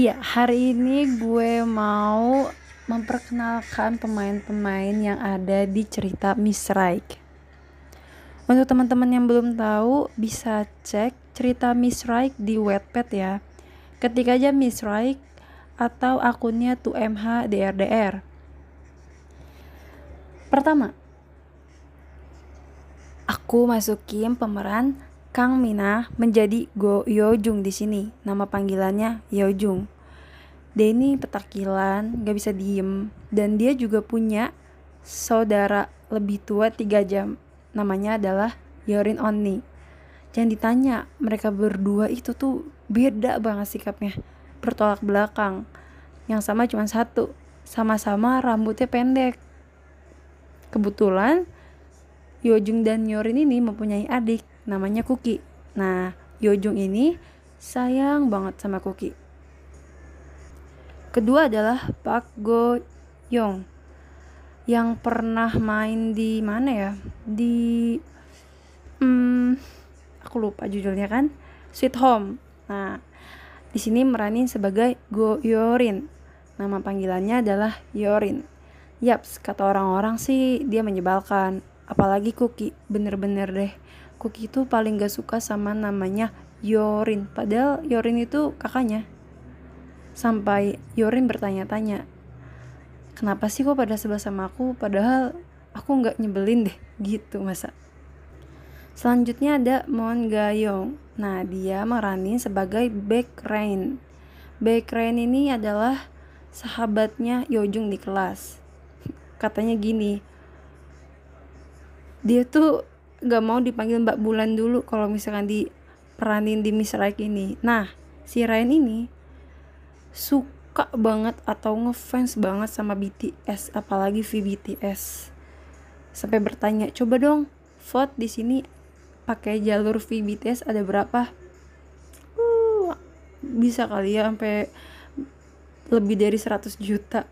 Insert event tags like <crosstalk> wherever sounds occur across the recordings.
Iya, hari ini gue mau memperkenalkan pemain-pemain yang ada di cerita Miss Right. Untuk teman-teman yang belum tahu, bisa cek cerita Miss Right di Wattpad ya. Ketik aja Miss Right atau akunnya 2MH DRDR. Pertama, aku masukin pemeran Kang Mina menjadi Go Yojung di sini. Nama panggilannya Yojung. Ini petakilan, gak bisa diem. Dan dia juga punya saudara lebih tua 3 jam. Namanya adalah Yorin Onni. Jangan ditanya, mereka berdua itu tuh beda banget sikapnya. Bertolak belakang. Yang sama cuma satu. Sama-sama rambutnya pendek. Kebetulan Yojung dan Yorin ini mempunyai adik namanya Kuki. Nah, Yojung ini sayang banget sama Kuki. Kedua adalah Park Go Young yang pernah main di mana ya? Di hmm, aku lupa judulnya kan? Sweet Home. Nah, di sini meranin sebagai Go Yorin. Nama panggilannya adalah Yorin. Yaps, kata orang-orang sih dia menyebalkan. Apalagi Kuki, bener-bener deh Cookie itu paling gak suka sama namanya Yorin padahal Yorin itu kakaknya sampai Yorin bertanya-tanya kenapa sih kok pada sebelah sama aku? Padahal aku nggak nyebelin deh. Gitu masa selanjutnya ada Mon Gayong. Nah dia meranin sebagai Baek Rain Baek Rain ini adalah sahabatnya Yojung di kelas. <laughs> Katanya gini dia tuh gak mau dipanggil Mbak Bulan dulu kalau misalkan diperanin di Miss Right ini. Nah, si Ryan ini suka banget atau ngefans banget sama BTS, apalagi VBTS. Sampai bertanya, coba dong vote di sini pakai jalur VBTS ada berapa? Uh, bisa kali ya sampai lebih dari 100 juta.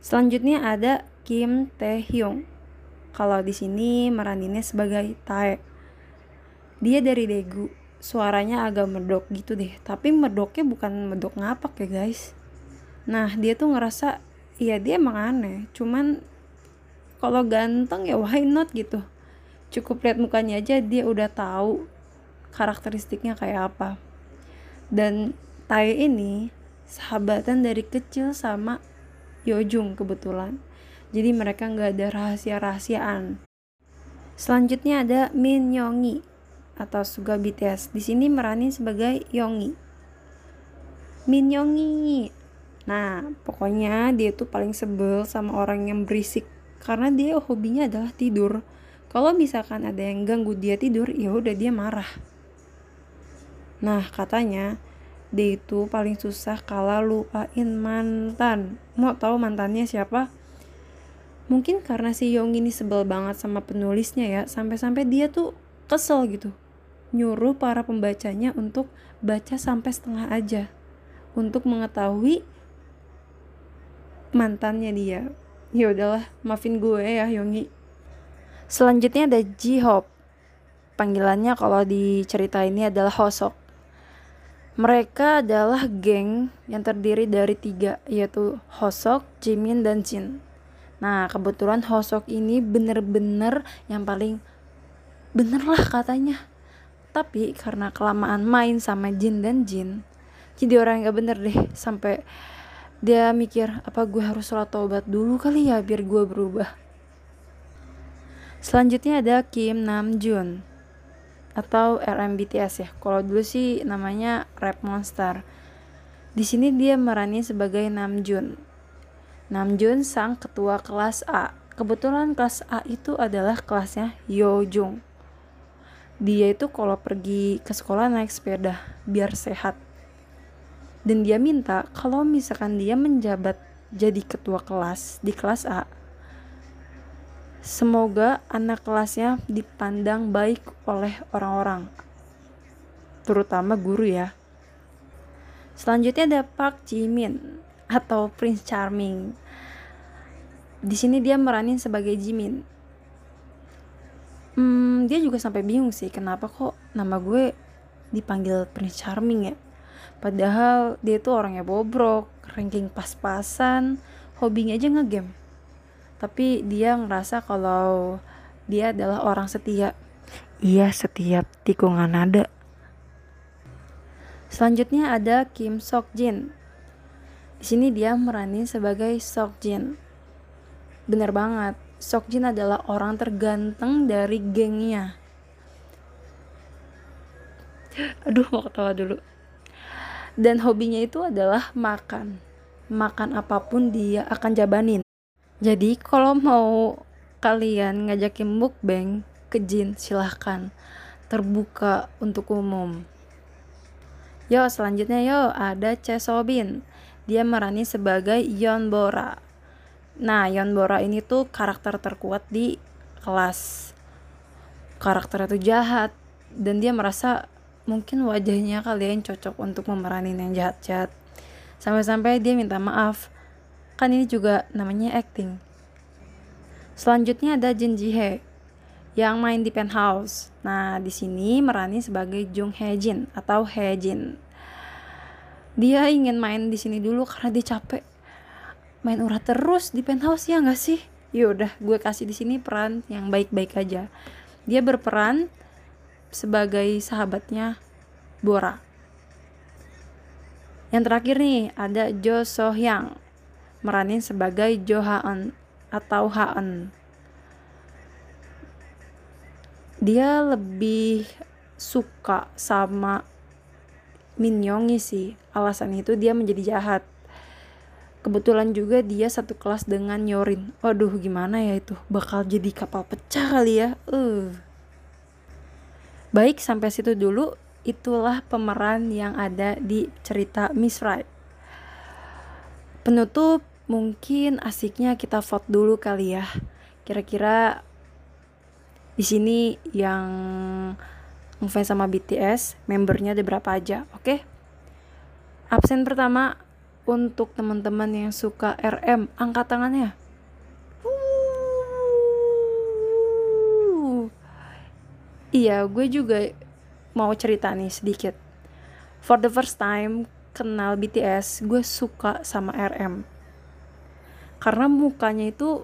Selanjutnya ada Kim Tae Hyung kalau di sini meraninnya sebagai Tae. Dia dari Daegu, suaranya agak medok gitu deh, tapi medoknya bukan medok ngapak ya guys. Nah dia tuh ngerasa, ya dia emang aneh, cuman kalau ganteng ya why not gitu. Cukup lihat mukanya aja dia udah tahu karakteristiknya kayak apa. Dan Tae ini sahabatan dari kecil sama Yojung kebetulan jadi mereka nggak ada rahasia-rahasiaan. Selanjutnya ada Min Yongi atau Suga BTS. Di sini merani sebagai Yongi. Min Yongi. Nah, pokoknya dia tuh paling sebel sama orang yang berisik karena dia hobinya adalah tidur. Kalau misalkan ada yang ganggu dia tidur, ya udah dia marah. Nah, katanya dia itu paling susah kalau lupain mantan. Mau tahu mantannya siapa? mungkin karena si Yong ini sebel banget sama penulisnya ya sampai-sampai dia tuh kesel gitu nyuruh para pembacanya untuk baca sampai setengah aja. Untuk mengetahui mantannya dia. Ya udahlah maafin gue ya Yongi. Selanjutnya ada Ji-Hope panggilannya kalau di cerita ini adalah Hosok. Mereka adalah geng yang terdiri dari tiga yaitu Hosok, Jimin, dan Jin. Nah, kebetulan Hosok ini bener-bener yang paling bener lah katanya. Tapi karena kelamaan main sama Jin dan Jin, jadi orang yang gak bener deh. Sampai dia mikir, apa gue harus sholat tobat dulu kali ya biar gue berubah. Selanjutnya ada Kim Namjoon atau RMBTS ya. Kalau dulu sih namanya Rap Monster. Di sini dia merani sebagai Namjoon Namjoon sang ketua kelas A. Kebetulan kelas A itu adalah kelasnya Yojung. Dia itu kalau pergi ke sekolah naik sepeda biar sehat. Dan dia minta kalau misalkan dia menjabat jadi ketua kelas di kelas A, semoga anak kelasnya dipandang baik oleh orang-orang, terutama guru ya. Selanjutnya ada Park Jimin atau Prince Charming. Di sini dia meranin sebagai Jimin. Hmm, dia juga sampai bingung sih kenapa kok nama gue dipanggil Prince Charming ya. padahal dia tuh orangnya bobrok ranking pas-pasan hobinya aja ngegame. Tapi dia ngerasa kalau dia adalah orang setia. Iya setiap tikungan ada. Selanjutnya ada Kim Sok Jin. Di sini dia meranin sebagai Sok Jin. Bener banget Sok Jin adalah orang terganteng dari gengnya. Aduh mau ketawa dulu. Dan hobinya itu adalah makan. Makan apa pun dia akan jabanin. Jadi kalau mau kalian ngajakin mukbang ke Jin silahkan. Terbuka untuk umum. Yo selanjutnya yo ada Chesobin. Dia merani sebagai Yon Bora nah Yon Bora ini tuh karakter terkuat di kelas. Karakter itu jahat dan dia merasa mungkin wajahnya kalian cocok untuk memeranin yang jahat-jahat. Sampai-sampai dia minta maaf. Kan ini juga namanya acting. Selanjutnya ada Jin Ji He yang main di penthouse. Nah di sini merani sebagai Jung Hae Jin atau Hae Jin dia ingin main di sini dulu karena dia capek main urat terus di penthouse ya nggak sih yaudah gue kasih di sini peran yang baik-baik aja dia berperan sebagai sahabatnya Bora. Yang terakhir nih ada Jo So Hyang meranin sebagai Jo Haen atau Haen. Dia lebih suka sama Min Yongi sih. Alasan itu dia menjadi jahat. Kebetulan juga dia satu kelas dengan Yorin. Waduh gimana ya itu? Bakal jadi kapal pecah kali ya. Uh. Baik, sampai situ dulu. Itulah pemeran yang ada di cerita Miss Right. Penutup, mungkin asiknya kita vote dulu kali ya. Kira-kira di sini yang ngefans sama BTS, membernya ada berapa aja, oke? Okay? Absen pertama untuk teman-teman yang suka RM, angkat tangannya. Iya, gue juga mau cerita nih sedikit. For the first time kenal BTS, gue suka sama RM. Karena mukanya itu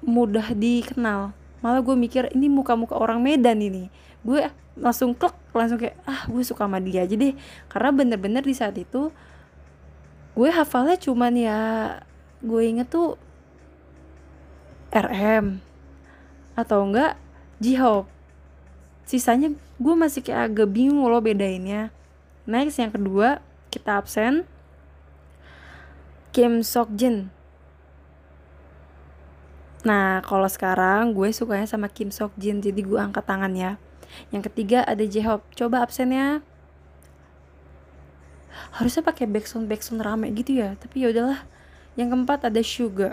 mudah dikenal. Malah gue mikir ini muka-muka orang Medan ini. Gue langsung klik, langsung kayak ah gue suka sama dia aja deh. Karena bener-bener di saat itu gue hafalnya cuman ya gue inget tuh RM atau enggak J-Hope. Sisanya gue masih kayak agak bingung loh bedainnya. Next yang kedua kita absen. Kim Sok Jin nah kalau sekarang gue sukanya sama Kim Sok Jin jadi gue angkat tangan ya yang ketiga ada J-Hope. Coba absennya harusnya pakai backsound backsound rame gitu ya. Tapi ya udahlah. Yang keempat ada Suga.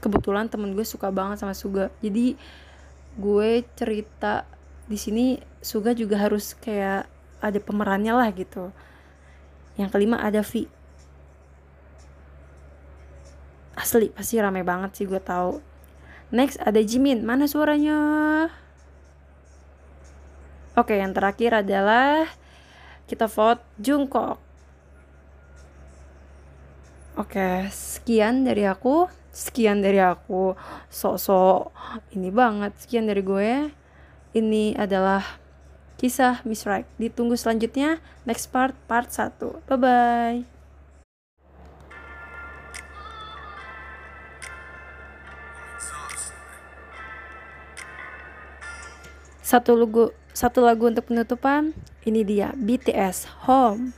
Kebetulan temen gue suka banget sama Suga. Jadi gue cerita di sini Suga juga harus kayak ada pemerannya lah gitu. Yang kelima ada V. Asli pasti rame banget sih gue tahu. Next ada Jimin. Mana suaranya oke yang terakhir adalah kita vote Jungkook Oke, sekian dari aku. Sekian dari aku. Sok-sok ini banget. Sekian dari gue. Ini adalah kisah Miss Right. Ditunggu selanjutnya next part part 1. Bye bye. Satu lagu satu lagu untuk penutupan. Ini dia BTS Home.